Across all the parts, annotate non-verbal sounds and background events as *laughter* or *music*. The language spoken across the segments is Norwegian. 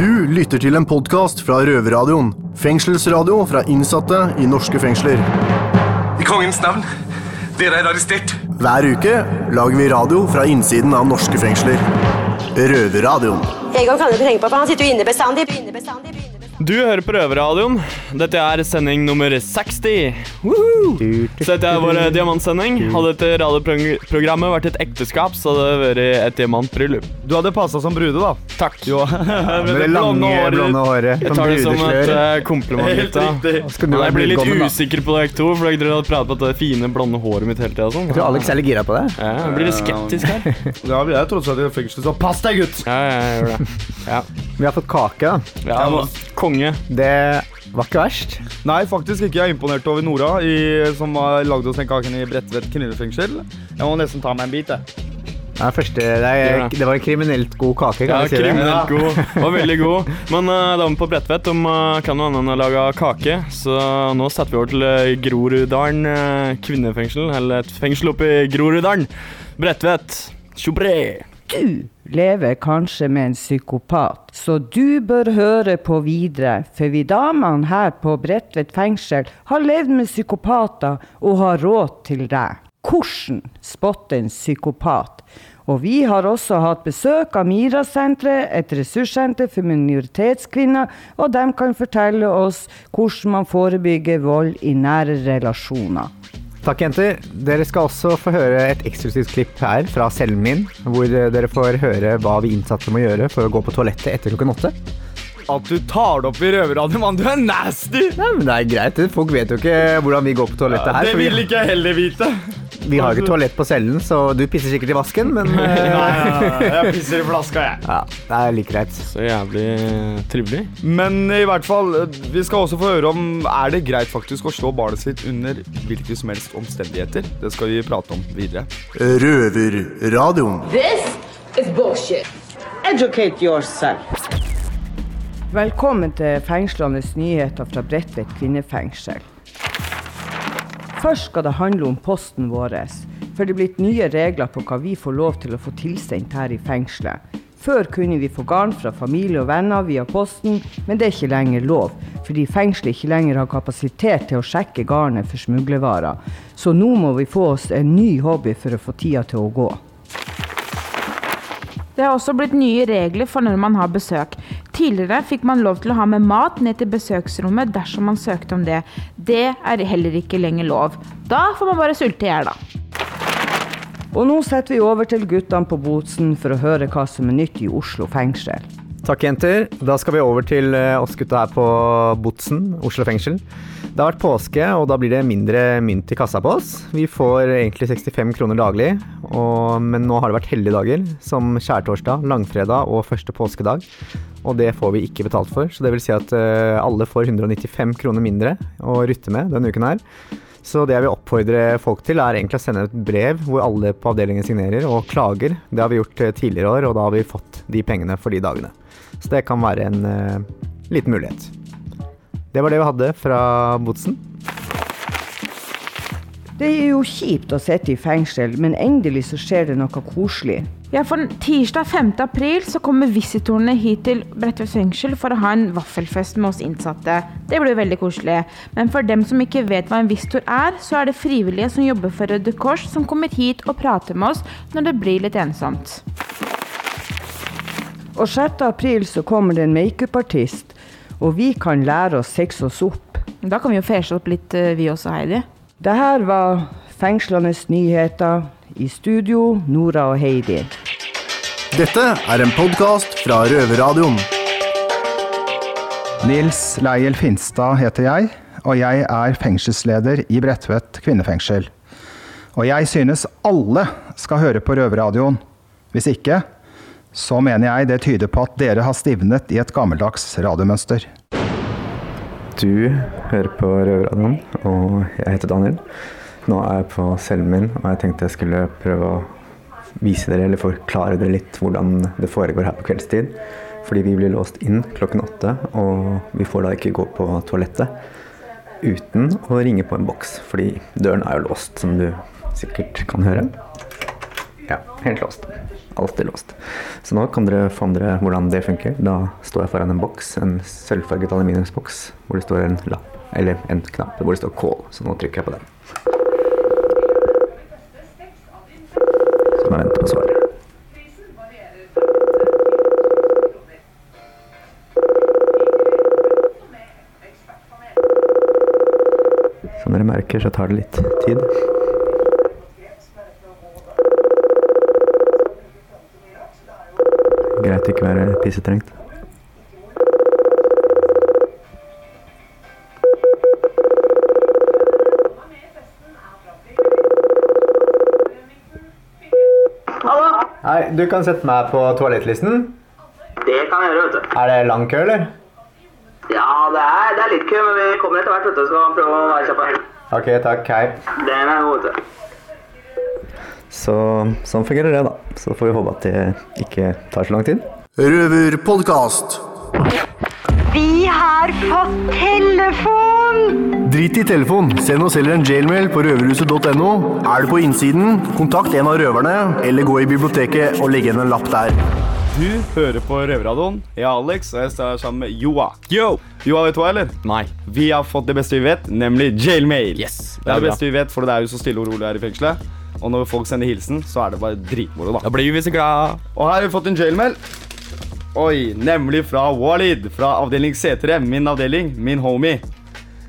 Du lytter til en podkast fra Røverradioen. Fengselsradio fra innsatte i norske fengsler. I kongens navn, dere er arrestert. Hver uke lager vi radio fra innsiden av norske fengsler. Røverradioen. Egon kan du ikke tenke på, for han sitter jo inne bestandig. inne bestandig, inne bestandig. Du hører på Røverradioen. Dette er sending nummer 60. Woohoo! Så dette er vår eh, diamantsending. Hadde dette radioprogrammet vært et ekteskap, så hadde det vært et diamantbryllup. Du hadde passa som brude, da. Takk. Jo. Med det lange, blonde håret. Jeg tar det som et eh, kompliment. Helt gutta. riktig. Jeg blir litt usikker på dere to, for dere hadde pratet på det fine, blonde håret mitt hele tida. Sånn. Jeg tror Alex er litt gira på det. Ja, jeg blir litt skeptisk her. Ja, vi er tross alt i fengsel, så pass deg, gutt! Ja, ja, jeg gjør det. Ja, Vi har fått kake, da. ja Konge. Det var ikke verst. Nei, faktisk ikke. Jeg er imponert over Nora, i, som har lagd oss den kaken i Bredtvet kvinnefengsel. Jeg må nesten ta meg en bit, jeg. Er første, det, er, det. var en kriminelt god kake, Ja, kan si si det. kriminelt god. Og veldig god. *laughs* Men uh, damen på Bredtvet uh, kan noe annet enn å lage kake, så nå setter vi over til uh, Groruddalen uh, kvinnefengsel. Eller et fengsel oppe i Groruddalen. Bredtvet. Tjobre. Du lever kanskje med en psykopat, så du bør høre på videre, for vi damene her på Bredtvet fengsel har levd med psykopater og har råd til deg. Hvordan spotte en psykopat? Og vi har også hatt besøk av Mira-senteret, et ressurssenter for minoritetskvinner, og de kan fortelle oss hvordan man forebygger vold i nære relasjoner. Takk, jenter. Dere skal også få høre et eksklusivt klipp her fra cellen min, hvor dere får høre hva vi innsatte må gjøre for å gå på toalettet etter klokken åtte. At du tar det opp i røverradioen, mann. Du er nasty! Nei, men det er greit. Folk vet jo ikke hvordan vi går på toalettet her. det for vil ikke jeg heller vite. vi har jo ikke toalett på cellen, så du pisser sikkert i vasken, men *laughs* Nei, eh, nei, nei, jeg pisser i flaska, jeg. ja, det er like greit. Så jævlig trivelig. Men i hvert fall, vi skal også få høre om er det greit faktisk å slå barnet sitt under hvilke som helst omstendigheter. Det skal vi prate om videre. Røverradioen. This is bullshit. Educate yourself. Velkommen til fengslende nyheter fra Bredtvet kvinnefengsel. Først skal det handle om posten vår, for det er blitt nye regler på hva vi får lov til å få tilsendt her i fengselet. Før kunne vi få garn fra familie og venner via posten, men det er ikke lenger lov, fordi fengselet ikke lenger har kapasitet til å sjekke garnet for smuglervarer. Så nå må vi få oss en ny hobby for å få tida til å gå. Det har også blitt nye regler for når man har besøk. Tidligere fikk man lov til å ha med mat ned til besøksrommet dersom man søkte om det. Det er heller ikke lenger lov. Da får man bare sulte i hjel, da. Og nå setter vi over til guttene på Botsen for å høre hva som er nytt i Oslo fengsel. Takk, jenter. Da skal vi over til eh, oss gutta her på Botsen, Oslo fengsel. Det har vært påske, og da blir det mindre mynt i kassa på oss. Vi får egentlig 65 kroner daglig, og, men nå har det vært heldige dager, som skjærtorsdag, langfredag og første påskedag. Og det får vi ikke betalt for, så det vil si at uh, alle får 195 kroner mindre å rutte med denne uken her. Så det jeg vil oppfordre folk til, er egentlig å sende et brev hvor alle på avdelingen signerer og klager. Det har vi gjort eh, tidligere år, og da har vi fått de pengene for de dagene. Så det kan være en uh, liten mulighet. Det var det vi hadde fra Botsen. Det er jo kjipt å sitte i fengsel, men endelig så skjer det noe koselig. Ja, for tirsdag 5. april så kommer visitorene hit til Bredtvet fengsel for å ha en vaffelfest med oss innsatte. Det blir veldig koselig. Men for dem som ikke vet hva en visitor er, så er det frivillige som jobber for Røde Kors, som kommer hit og prater med oss når det blir litt ensomt. Og 6. april så kommer det en makeupartist, og vi kan lære oss seks oss opp. Da kan vi jo feshe opp litt, eh, vi også, Heidi. Det her var fengslende nyheter. I studio, Nora og Heidi. Dette er en podkast fra Røverradioen. Nils Leiel Finstad heter jeg, og jeg er fengselsleder i Bredtvet kvinnefengsel. Og jeg synes alle skal høre på Røverradioen. Hvis ikke, så mener jeg det tyder på at dere har stivnet i et gammeldags radiomønster. Du hører på Røverradioen, og jeg heter Daniel. Nå er jeg på cellen min, og jeg tenkte jeg skulle prøve å vise dere, eller forklare dere litt hvordan det foregår her på kveldstid. Fordi vi blir låst inn klokken åtte, og vi får da ikke gå på toalettet uten å ringe på en boks. Fordi døren er jo låst, som du sikkert kan høre. Ja, helt låst. Alltid låst. Så nå kan dere med hvordan det funker. Da står jeg foran en boks, en sølvfarget aluminiumsboks, hvor det står en lapp, eller en knapp hvor det står 'call'. Så nå trykker jeg på den. Så må jeg vente på svaret. Som dere merker, så tar det litt tid. Å ikke være pissetrengt. Hei, du kan sette meg på toalettlisten. Det kan jeg gjøre, vet du. Er det lang kø, eller? Ja, det er, det er litt kø, men vi kommer etter hvert, vet du. Skal prøve å være kjappe. Ok, takk. Hei. Den er god, vet du. Så sånn fungerer det, da. Så får vi håpe at det ikke tar så lang tid. Røverpodkast. Vi har fått telefon! Drit i telefon. Send oss heller en jailmail på røverhuset.no. Er du på innsiden, kontakt en av røverne, eller gå i biblioteket og legg igjen en lapp der. Du hører på Røverradioen. Jeg er Alex, og jeg står sammen med Joa. Yo! Joa, vet du hva, eller? Nei. Vi har fått det beste vi vet, nemlig jailmail. Yes, Det er det beste vi vet, for det er jo så stille og rolig her i fengselet. Og når folk sender hilsen, så er det bare dritmoro, da. Da blir vi så glad. Og her har vi fått en jailmail. Oi, nemlig fra Walid, fra avdeling C3, min avdeling, min homie.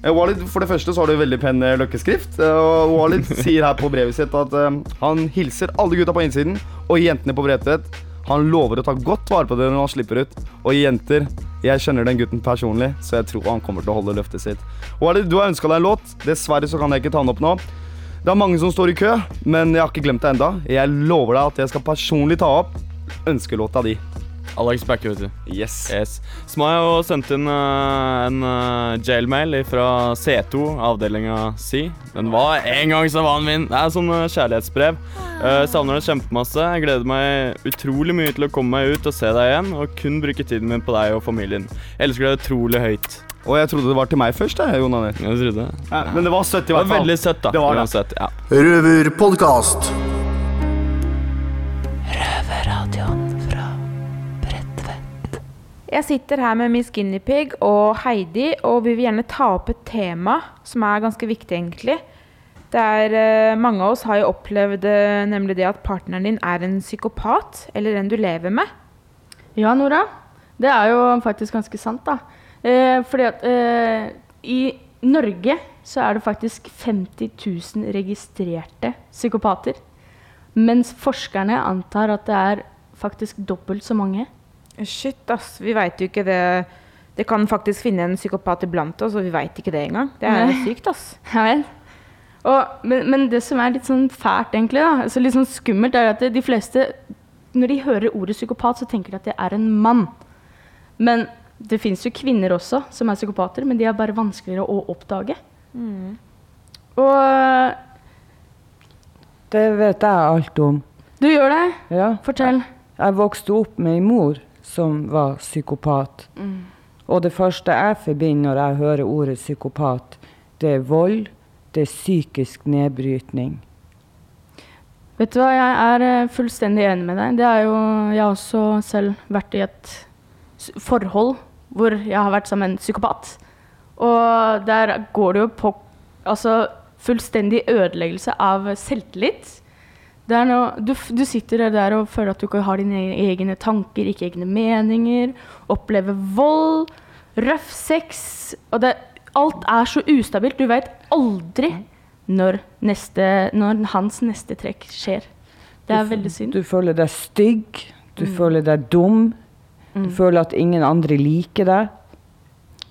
Eh, Walid, For det første så har du veldig pen eh, løkkeskrift. eh, Og Walid *laughs* sier her på brevet sitt at han hilser alle gutta på innsiden og jentene på Bredtvet. Han lover å ta godt vare på dere når han slipper ut. Og jenter, jeg kjenner den gutten personlig, så jeg tror han kommer til å holde løftet sitt. Walid, du har ønska deg en låt. Dessverre så kan jeg ikke ta den opp nå. Det er mange som står i kø, men jeg har ikke glemt det enda. Jeg lover deg at jeg skal personlig ta opp ønskelåta di. Alex backer, vet du. Yes. yes. Så må jeg jo sendt inn uh, en uh, jailmail fra C2, avdelinga Si. Den var en gang så var den min. Det er sånn uh, kjærlighetsbrev. Uh, savner deg kjempemasse. Jeg gleder meg utrolig mye til å komme meg ut og se deg igjen, og kun bruke tiden min på deg og familien. Jeg elsker deg utrolig høyt. Og jeg trodde det var til meg først, jeg, Jon Arne. Jeg trodde det. Ja, men det var søtt i hvert fall. Det var veldig søtt, da. Det var det. Søtt, ja. Jeg sitter her med Miss Guinepeig og Heidi, og vi vil gjerne ta opp et tema som er ganske viktig, egentlig. Det er, eh, mange av oss har jo opplevd eh, nemlig det at partneren din er en psykopat, eller en du lever med. Ja, Nora. Det er jo faktisk ganske sant, da. Eh, fordi at eh, i Norge så er det faktisk 50 000 registrerte psykopater. Mens forskerne antar at det er faktisk dobbelt så mange. Shit, ass. Vi veit jo ikke det. Det kan faktisk finne en psykopat iblant oss, og vi veit ikke det engang. Det er Nei. sykt, ass. *laughs* Ja vel. Og, men, men det som er litt sånn fælt, egentlig, da, altså litt sånn skummelt, er at de fleste, når de hører ordet psykopat, så tenker de at det er en mann. Men det fins jo kvinner også som er psykopater, men de er bare vanskeligere å oppdage. Mm. Og Det vet jeg alt om. du gjør det? Ja. Fortell. Jeg vokste opp med ei mor som var psykopat. Mm. Og det første jeg forbinder når jeg hører ordet psykopat, det er vold, det er psykisk nedbrytning. Vet du hva, jeg er eh, fullstendig enig med deg. Det er jo, jeg har også selv vært i et forhold hvor jeg har vært sammen med en psykopat. Og der går det jo på altså, fullstendig ødeleggelse av selvtillit. Det er noe, du, du sitter der og føler at du ikke har dine egne tanker, ikke egne meninger. Opplever vold, røff sex. Og det, alt er så ustabilt. Du veit aldri når, neste, når hans neste trekk skjer. Det er Du veldig synd. Du føler deg stygg, du Mm. føler deg dum, du Mm. føler at ingen andre liker deg.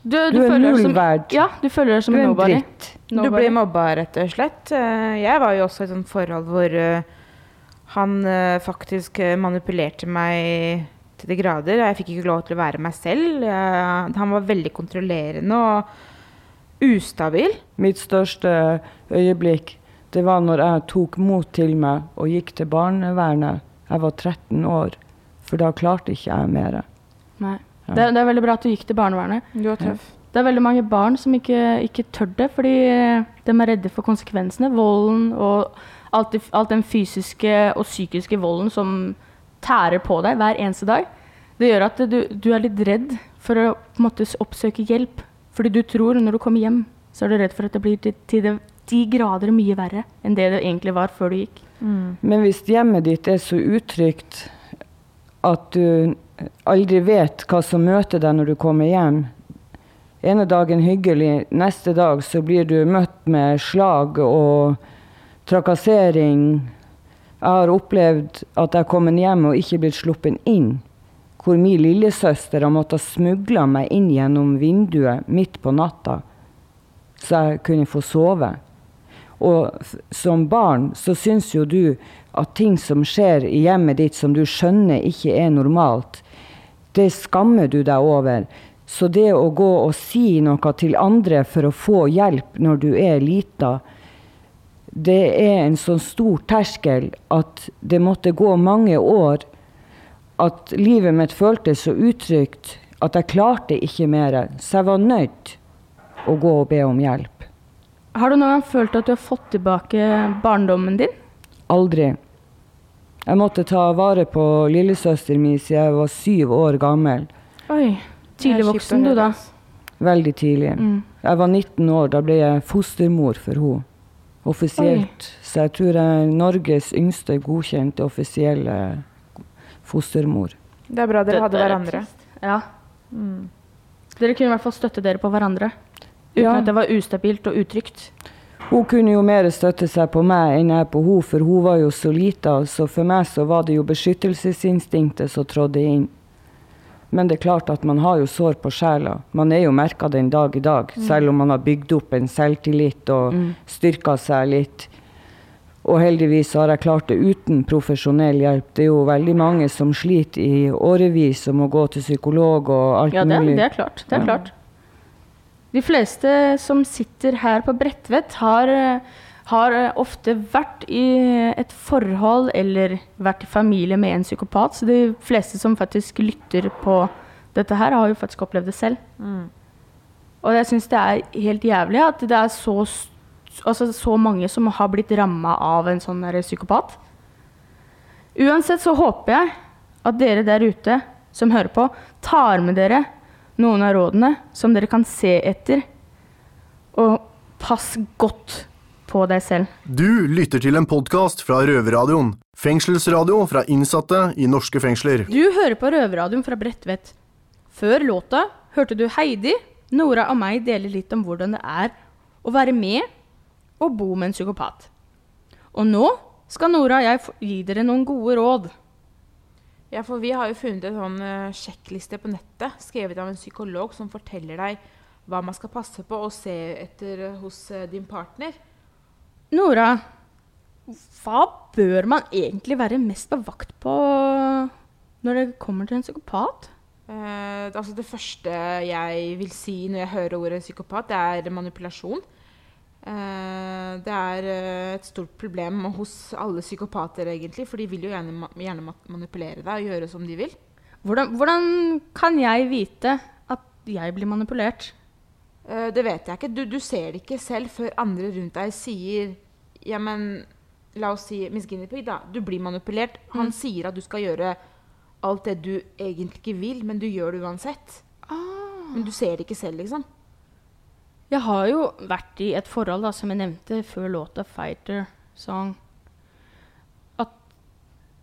Du, Du er null som- verd. Ja, du føler deg som Du en nobody. Du blir mobba, rett og slett. Eh, Jeg var jo også i et sånt forhold hvor eh, han eh, faktisk eh, manipulerte meg til de grader. Jeg fikk ikke lov til å være meg selv. Jeg, han var veldig kontrollerende og ustabil. Mitt største øyeblikk, det var når jeg tok mot til meg og gikk til barnevernet. Jeg var 13 år, for da klarte ikke jeg mer. Nei. Ja. Det, det er veldig bra at du gikk til barnevernet. Du var tøff. Det er veldig mange barn som ikke, ikke tør det, fordi de er redde for konsekvensene. Volden og alt, alt den fysiske og psykiske volden som tærer på deg hver eneste dag. Det gjør at du, du er litt redd for å måte, oppsøke hjelp. Fordi du tror når du kommer hjem, så er du redd for at det blir til, til det, de grader mye verre enn det det egentlig var før du gikk. Men hvis hjemmet ditt er så utrygt at du aldri vet hva som møter deg når du kommer hjem Ene dagen hyggelig, neste dag så blir du møtt med slag og trakassering. Jeg har opplevd at jeg har kommet hjem og ikke blitt sluppet inn. Hvor min lillesøster har måttet smugle meg inn gjennom vinduet midt på natta, så jeg kunne få sove. Og som barn så syns jo du at ting som skjer i hjemmet ditt som du skjønner ikke er normalt, det skammer du deg over. Så det å gå og si noe til andre for å få hjelp når du er lita, det er en så stor terskel at det måtte gå mange år at livet mitt føltes så utrygt at jeg klarte ikke mer. Så jeg var nødt å gå og be om hjelp. Har du noen gang følt at du har fått tilbake barndommen din? Aldri. Jeg måtte ta vare på lillesøster mi siden jeg var syv år gammel. Oi. Tidlig voksen, du, da. Veldig tidlig. Mm. Jeg var 19 år, da ble jeg fostermor for henne. Offisielt. Så jeg tror jeg er Norges yngste godkjente offisielle fostermor. Det er bra dere hadde er hverandre. Ja. Dere kunne i hvert fall støtte dere på hverandre. Uten Ja. at det var ustabilt og utrygt. Hun kunne jo mer støtte seg på meg enn jeg på henne, for hun var jo så lita, så for meg så var det jo beskyttelsesinstinktet som trådde inn. Men det er klart at man har jo sår på sjela. Man er jo merka den dag i dag, Mm. selv om man har bygd opp en selvtillit og Mm. styrka seg litt. Og heldigvis har jeg klart det uten profesjonell hjelp. Det er jo veldig mange som sliter i årevis og må gå til psykolog og alt Ja, det, mulig. det er klart. Det er Ja. klart. De fleste som sitter her på Bredtvet, har, eh, har eh, ofte vært i et forhold eller vært i familie med en psykopat. Så de fleste som faktisk lytter på dette her, har jo faktisk opplevd det selv. Og jeg syns det er helt jævlig at det er så, altså, så mange som har blitt ramma av en sånn psykopat. Uansett så håper jeg at dere der ute som hører på, tar med dere noen av rådene som dere kan se etter. Og pass godt på deg selv. Du lytter til en podkast fra Røverradioen. Fengselsradio fra innsatte i norske fengsler. Du hører på Røverradioen fra Bredtvet. Før låta hørte du Heidi, Nora og meg dele litt om hvordan det er å være med og bo med en psykopat. Og nå skal Nora og jeg gi dere noen gode råd. Ja, for vi har jo funnet en sånn eh, sjekkliste på nettet, skrevet av en psykolog, som forteller deg hva man skal passe på og se etter eh, hos eh, din partner. Nora, hva bør man egentlig være mest på vakt på når det kommer til en psykopat? Eh, altså det første jeg vil si når jeg hører ordet psykopat, det er manipulasjon. Eh, det er eh, et stort problem hos alle psykopater, egentlig, for de vil jo gjerne, gjerne manipulere deg og gjøre som de vil. Hvordan, hvordan kan jeg vite at jeg blir manipulert? Eh, det vet jeg ikke. Du, du ser det ikke selv før andre rundt deg sier Ja, men la oss si Miss Guinea Pig, da. Du blir manipulert. Han Mm. sier at du skal gjøre alt det du egentlig ikke vil, men du gjør det uansett. Men du ser det ikke selv, liksom. Jeg har jo vært i et forhold, da, som jeg nevnte før låta 'Fighter Song'. At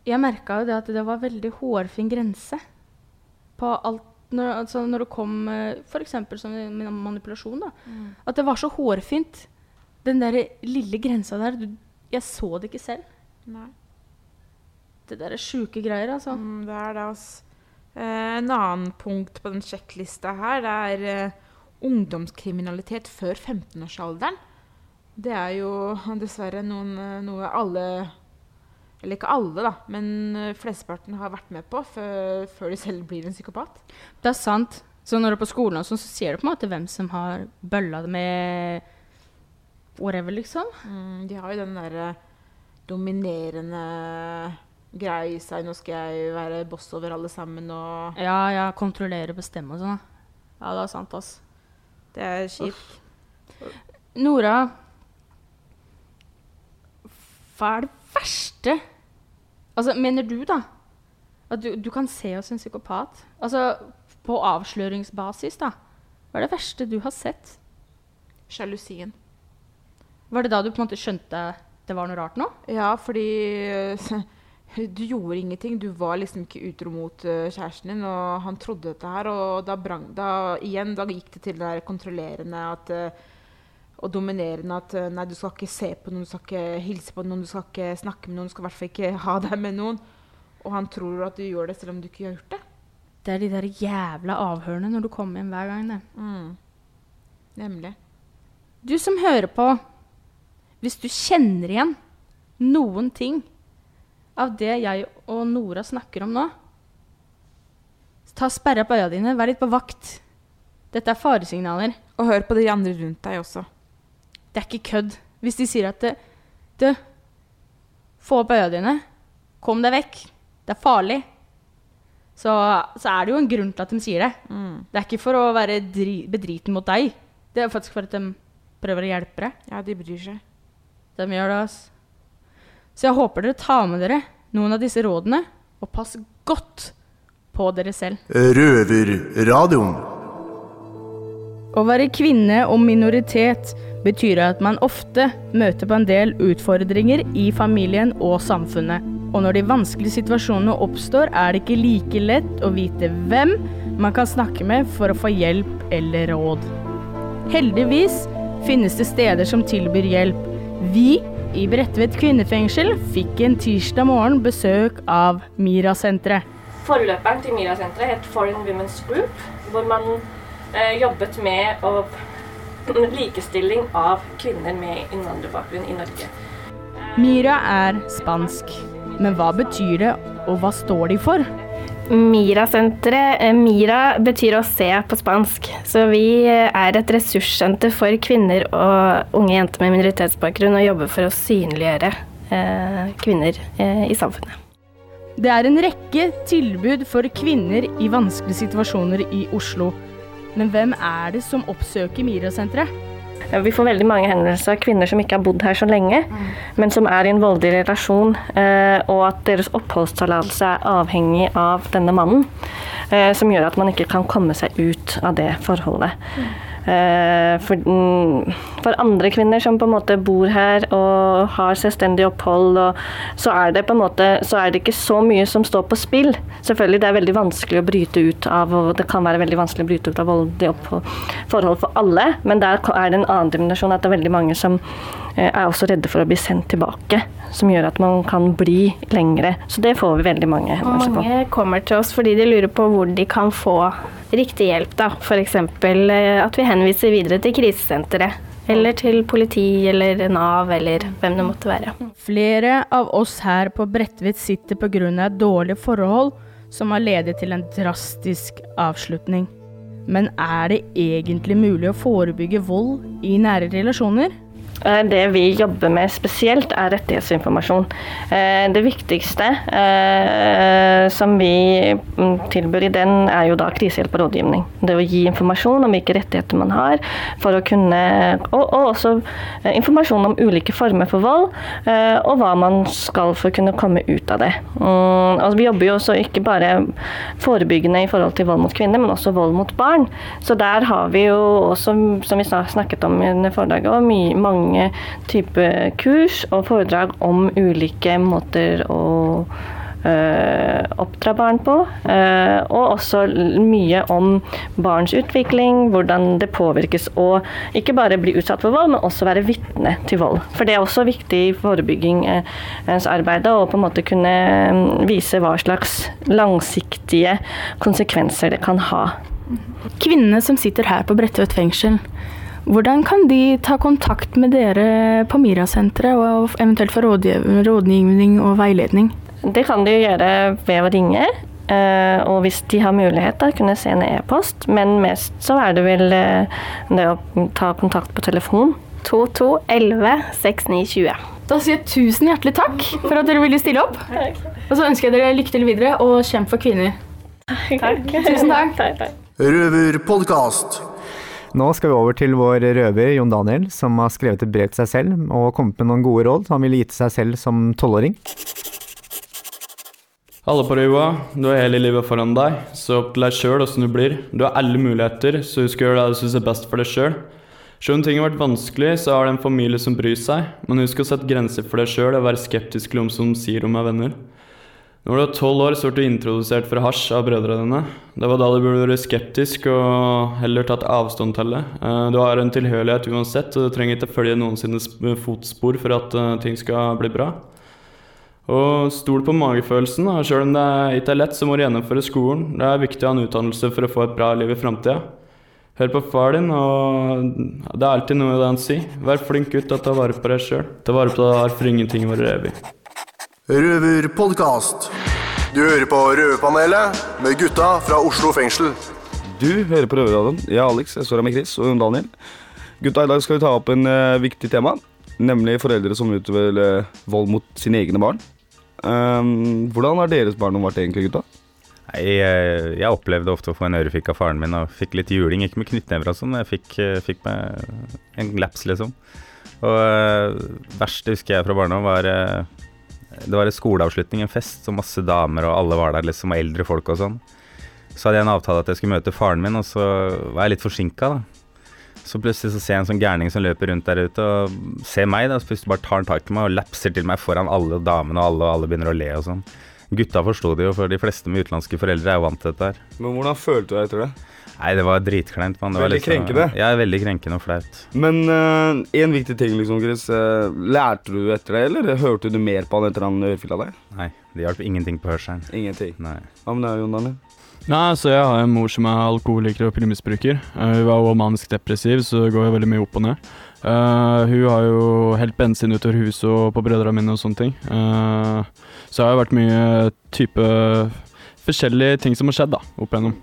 jeg merka jo det at det var veldig hårfin grense på alt når, altså når det kom F.eks. som manipulasjon. da. Mm. At det var så hårfint. Den der lille grensa der. Du, jeg så det ikke selv. Nei. Det der er sjuke greier, altså. Mm, det er det, altså. Eh, en annen punkt på den sjekklista her, det er eh, ungdomskriminalitet før 15-årsalderen. Det er jo dessverre noen, eh, noe alle Eller ikke alle, da, men eh, flesteparten har vært med på før, før de selv blir en psykopat. Det er sant. Så når du er på skolen, sånn, så ser du på en måte hvem som har bølla med whatever, liksom. Mm, de har jo den derre dominerende greia i seg. Nå skal jeg være boss over alle sammen og Ja, ja, kontrollere, bestemme og sånn. Ja, det er sant, ass. Det er kjipt. Nora Hva er det verste Altså, mener du, da, at du, du kan se oss en psykopat? Altså, på avsløringsbasis, da. Hva er det verste du har sett? Sjalusien. Var det da du på en måte skjønte det var noe rart nå? Ja, fordi øh, du gjorde ingenting. Du var liksom ikke utro mot øh, kjæresten din, og han trodde dette her. Og da, brang, da, igjen, da gikk det til det der kontrollerende at, øh, og dominerende at øh, nei, du skal ikke se på noen, du skal ikke hilse på noen, du skal ikke snakke med noen, du skal i hvert fall ikke ha deg med noen. Og han tror at du gjør det selv om du ikke har gjort det. Det er de der jævla avhørene når du kommer hjem hver gang, det. Mm. Nemlig. Du som hører på, hvis du kjenner igjen noen ting av det jeg og Nora snakker om nå, ta sperre opp øya dine, vær litt på vakt. Dette er faresignaler. Og hør på de andre rundt deg også. Det er ikke kødd. Hvis de sier at Du, få opp øya dine. Kom deg vekk. Det er farlig. Så, så er det jo en grunn til at de sier det. Mm. Det er ikke for å være dri bedriten mot deg. Det er faktisk for at de prøver å hjelpe deg. Ja, de bryr seg. De gjør det, ass. Så jeg håper dere tar med dere noen av disse rådene, og pass godt på dere selv. Røverradioen. Å være kvinne og minoritet betyr at man ofte møter på en del utfordringer i familien og samfunnet. Og når de vanskelige situasjonene oppstår, er det ikke like lett å vite hvem man kan snakke med for å få hjelp eller råd. Heldigvis finnes det steder som tilbyr hjelp. Vi i Bredtvet kvinnefengsel fikk en tirsdag morgen besøk av Mira-senteret. Forløperen til MIRA-senteret het Foreign Women's Group, hvor man eh, jobbet med å likestilling av kvinner med innvandrerbakgrunn i Norge. Mira er spansk. Men hva betyr det, og hva står de for? Mira-senteret eh, Mira betyr å se på spansk. Så vi eh, er et ressurssenter for kvinner og unge jenter med minoritetsbakgrunn og jobber for å synliggjøre eh, kvinner i samfunnet. Det er en rekke tilbud for kvinner i vanskelige situasjoner i Oslo. Men hvem er det som oppsøker Mira-senteret? Vi får veldig mange henvendelser av kvinner som ikke har bodd her så lenge, men som er i en voldelig relasjon, eh, og at deres oppholdstillatelse er avhengig av denne mannen. eh, Som gjør at man ikke kan komme seg ut av det forholdet. Eh, For, mm, for andre kvinner som på en måte bor her og har selvstendig opphold, så, er det på en måte, så er det ikke så mye som står på spill. Selvfølgelig det er veldig vanskelig å bryte ut av, og det kan være veldig vanskelig å bryte ut av voldelige forhold for alle, men der er det en annen dimensjon at det er veldig mange som eh, er også redde for å bli sendt tilbake, som gjør at man kan bli lengre. Så det får vi veldig mange henvendelser på. mange kommer til oss fordi de lurer på hvor de kan få riktig hjelp. da. F.eks. at vi henviser videre til krisesenteret. Eller til politi eller Nav eller hvem det måtte være. Flere av oss her på Bredtvet sitter pga. dårlige forhold som har ledet til en drastisk avslutning. Men er det egentlig mulig å forebygge vold i nære relasjoner? Eh, Det vi jobber med spesielt, er rettighetsinformasjon. Eh, Det viktigste eh, som vi mm, tilbyr i den, er jo da krisehjelp og rådgivning. Det å gi informasjon om hvilke rettigheter man har, for å kunne, og, og også informasjon om ulike former for vold, og hva man skal for å kunne komme ut av det. Mm, vi jobber jo også ikke bare forebyggende i forhold til vold mot kvinner, men også vold mot barn. Så der har vi jo også, som vi snakket om denne foredraget, mange mange typer kurs og foredrag om ulike måter å øh, oppdra barn på. øh, og også mye om barns utvikling, hvordan det påvirkes å ikke bare bli utsatt for vold, men også være vitne til vold. For det er også viktig i forebyggingsarbeidet å på en måte kunne mm, vise hva slags langsiktige konsekvenser det kan ha. Kvinnene som sitter her på Bredtvet fengsel, hvordan kan de ta kontakt med dere på Mira-senteret og eventuelt få rådgivning og veiledning? Det kan de gjøre ved å ringe. eh, og hvis de har mulighet, da kunne se en e-post. Men mest så er det vel eh, det å ta kontakt på telefon. 22 11 6920. Da sier jeg tusen hjertelig takk for at dere ville stille opp. Og så ønsker jeg dere lykke til videre, og kjemp for kvinner. Takk. Tusen takk. Røverpodkast. Nå skal vi over til vår røver Jon Daniel, som har skrevet et brev til seg selv og kommet med noen gode råd han ville gitt seg selv som tolvåring. Alle på Røyva, du har hele livet foran deg, så opp til deg sjøl åssen du blir. Du har alle muligheter, så husk å gjøre det du syns er best for deg sjøl. Selv om ting har vært vanskelig, så har du en familie som bryr seg, men husk å sette grenser for deg sjøl og være skeptisk til om som sier om er venner. Når du er tolv år, så ble du introdusert for hasj av brødrene dine. Det var da du burde vært skeptisk og heller tatt avstand til det. Eh, Du har en tilhørighet uansett, og du trenger ikke følge noen sine fotspor for at eh, ting skal bli bra. Og stol på magefølelsen. og Selv om det ikke er lett, så må du gjennomføre skolen. Det er viktig å ha en utdannelse for å få et bra liv i framtida. Hør på far din, og det er alltid noe det han sier. Vær flink gutt og ta vare på deg sjøl. Ta vare på deg, for ingenting varer evig. Røverpodkast. Du hører på Røverpanelet med gutta fra Oslo fengsel. Du hører på Røverradioen. Jeg er Alex, jeg står her med Chris og Daniel. Gutta, i dag skal vi ta opp en eh, viktig tema, nemlig foreldre som utøver eh, vold mot sine egne barn. Ehm, hvordan har deres barndom vært egentlig, gutta? Nei, jeg, jeg opplevde ofte å få en ørefik av faren min og fikk litt juling. Ikke med knyttnever og sånn, men jeg fikk, eh, fikk meg en laps, liksom. Og det verste husker jeg fra barndommen var eh, Det var en skoleavslutning, en fest, så masse damer og alle var der, liksom, og eldre folk og sånn. Så hadde jeg en avtale at jeg skulle møte faren min, og så var jeg litt forsinka, da. Så plutselig så ser jeg en sånn gærning som løper rundt der ute og ser meg. da, så Plutselig bare tar han tak i meg og lapser til meg foran alle damene, og alle, og alle begynner å le og sånn. Gutta forsto det jo, for de fleste med utenlandske foreldre er jo vant til dette her. Men hvordan følte du deg etter det? Nei, det var dritkleint. Man. Det var Veldig liksom- krenkende? Ja, veldig krenkende og flaut. Men eh, en viktig ting, liksom, Chris. eh, lærte du etter det, eller hørte du mer på han etter han ørefila deg? Nei, det hjalp ingenting på hørselen. Ingenting? Nei. Hva med deg, Jon Daniel? Nei, så Jeg har en mor som er alkoholiker og pilmisbruker. Uh, hun var også manisk depressiv, så det går jo veldig mye opp og ned. Eh, hun har jo helt bensin utover huset og på brødrene mine og sånne ting. Uh, så det har jo vært mye type forskjellige ting som har skjedd da, opp igjennom.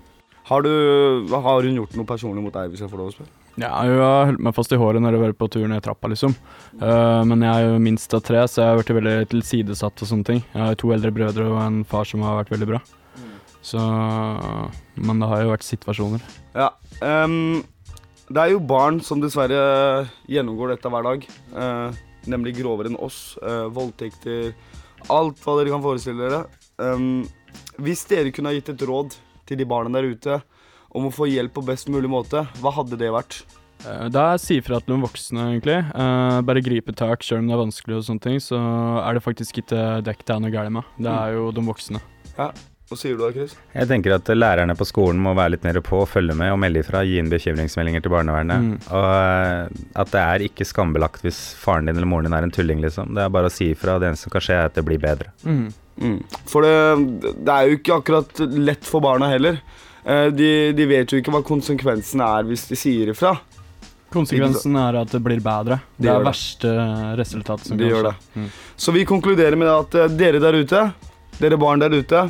Har, du, har hun gjort noe personlig mot deg, hvis jeg får lov å spørre? Ja, hun har holdt meg fast i håret når jeg har vært på tur ned trappa, liksom. Uh, men jeg er jo minst av tre, så jeg har vært veldig tilsidesatt og sånne ting. Jeg har to eldre brødre og en far som har vært veldig bra. Så Men det har jo vært situasjoner. Ja. ehm, det er jo barn som dessverre gjennomgår dette hver dag. eh, nemlig grovere enn oss. eh, voldtekter. Alt hva dere kan forestille dere. Um, hvis dere kunne ha gitt et råd til de barna der ute om å få hjelp på best mulig måte, hva hadde det vært? Eh, Det er si ifra til de voksne, egentlig. Eh, bare gripe tak, selv om det er vanskelig, og sånne ting, så er det faktisk ikke dekk det er noe galt med. Det er jo de voksne. Ja, Hva sier du da, Chris? Jeg tenker at lærerne på skolen må være litt mer på, følge med og melde ifra. Gi inn bekymringsmeldinger til barnevernet. Mm. Og eh, at det er ikke skambelagt hvis faren din eller moren din er en tulling, liksom. Det er bare å si ifra. Det eneste som kan skje, er at det blir bedre. Mm. Mm. For det, det er jo ikke akkurat lett for barna heller. Eh, de, de vet jo ikke hva konsekvensen er hvis de sier ifra. Konsekvensen er at det blir bedre. Det Det er verste resultatet som De kan gjør skje. det. Mm. Så vi konkluderer med at eh, dere der ute, dere barn der ute,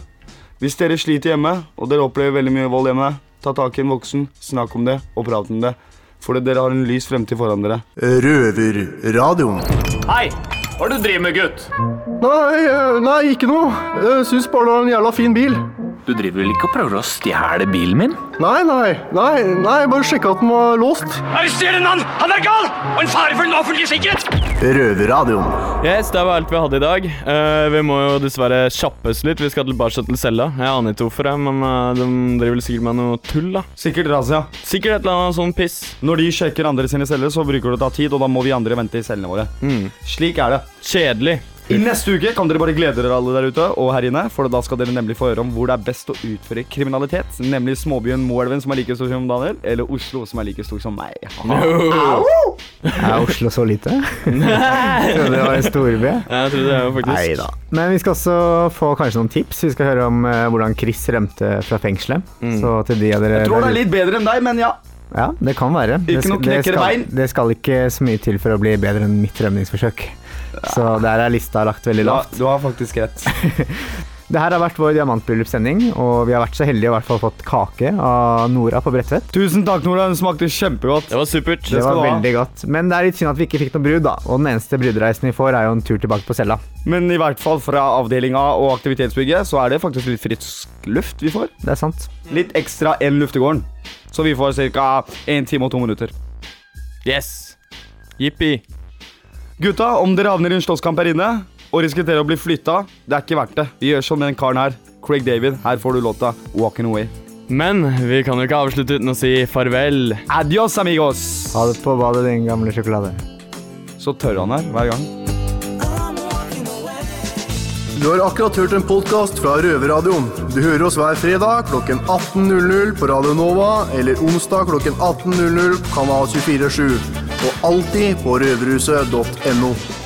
hvis dere sliter hjemme, og dere opplever veldig mye vold hjemme, ta tak i en voksen, snakk om det, og prat om det. For dere har en lys fremtid foran dere. Røverradioen. Hei! Hva er det du driver med, gutt? Nei, eh, nei, ikke noe. Jeg syns bare det var en jævla fin bil. Du driver vel ikke og prøver å stjele bilen min? Nei, nei, nei, nei, bare sjekka at den var låst. Arrester en mann! Han er gal! Og en fare for den offentlige sikkerhet! Røverradioen. Yes, det var alt vi hadde i dag. Uh, vi må jo dessverre kjappes litt. Vi skal tilbake til cella. Jeg aner ikke hvorfor, jeg, men uh, de driver vel sikkert med noe tull, da. Sikkert razzia. Sikkert et eller annet sånn piss. Når de sjekker andre sine celler, så bruker det å ta tid, og da må vi andre vente i cellene våre. Slik er det. Kjedelig. I neste uke kan dere bare glede dere alle der ute og her inne, for da skal dere nemlig få høre om hvor det er best å utføre kriminalitet. Nemlig småbyen Moelven, som er like stor som Daniel, eller Oslo, som er like stor som meg. Au! Er Oslo så lite? *laughs* Trodde det var en storby. Jeg det faktisk Neida. Men vi skal også få kanskje noen tips. Vi skal høre om eh, hvordan Chris rømte fra fengselet. Mm. Så til de av dere Jeg tror det er litt bedre enn deg, men ja. Ja, det kan være. Ikke det, noe det, skal, det skal ikke så mye til for å bli bedre enn mitt rømningsforsøk. Så der er lista lagt veldig Du har, lavt. du har faktisk rett. *laughs* Det her har vært vår diamantbryllupssending, og vi har vært så heldige å i hvert fall fått kake av Nora på Bredtvet. Tusen takk, Nora. Den smakte kjempegodt. Det var supert. Det var veldig godt. Men det er litt synd at vi ikke fikk noen brud, da. Og den eneste brudereisen vi får, er jo en tur tilbake på cella. Men i hvert fall fra avdelinga og aktivitetsbygget, så er det faktisk litt frisk luft vi får. Det er sant. Litt ekstra enn luftegården. Så vi får ca. 1 time og to minutter. Yes. Jippi. Gutta, om dere havner i en slåsskamp her inne og risikerer å bli flytta, det er ikke verdt det. Vi gjør som den karen her. Craig David, her får du låta 'Walking Away'. Men vi kan jo ikke avslutte uten å si farvel. Adios, amigos. Ha det på badet, din gamle sjokolade. Så tørr han her hver gang. Du har akkurat hørt en podkast fra Røverradioen. Du hører oss hver fredag klokken 18.00 på Radio Nova eller onsdag klokken 18.00 på Kanal 247. Og alltid på røverhuset.no.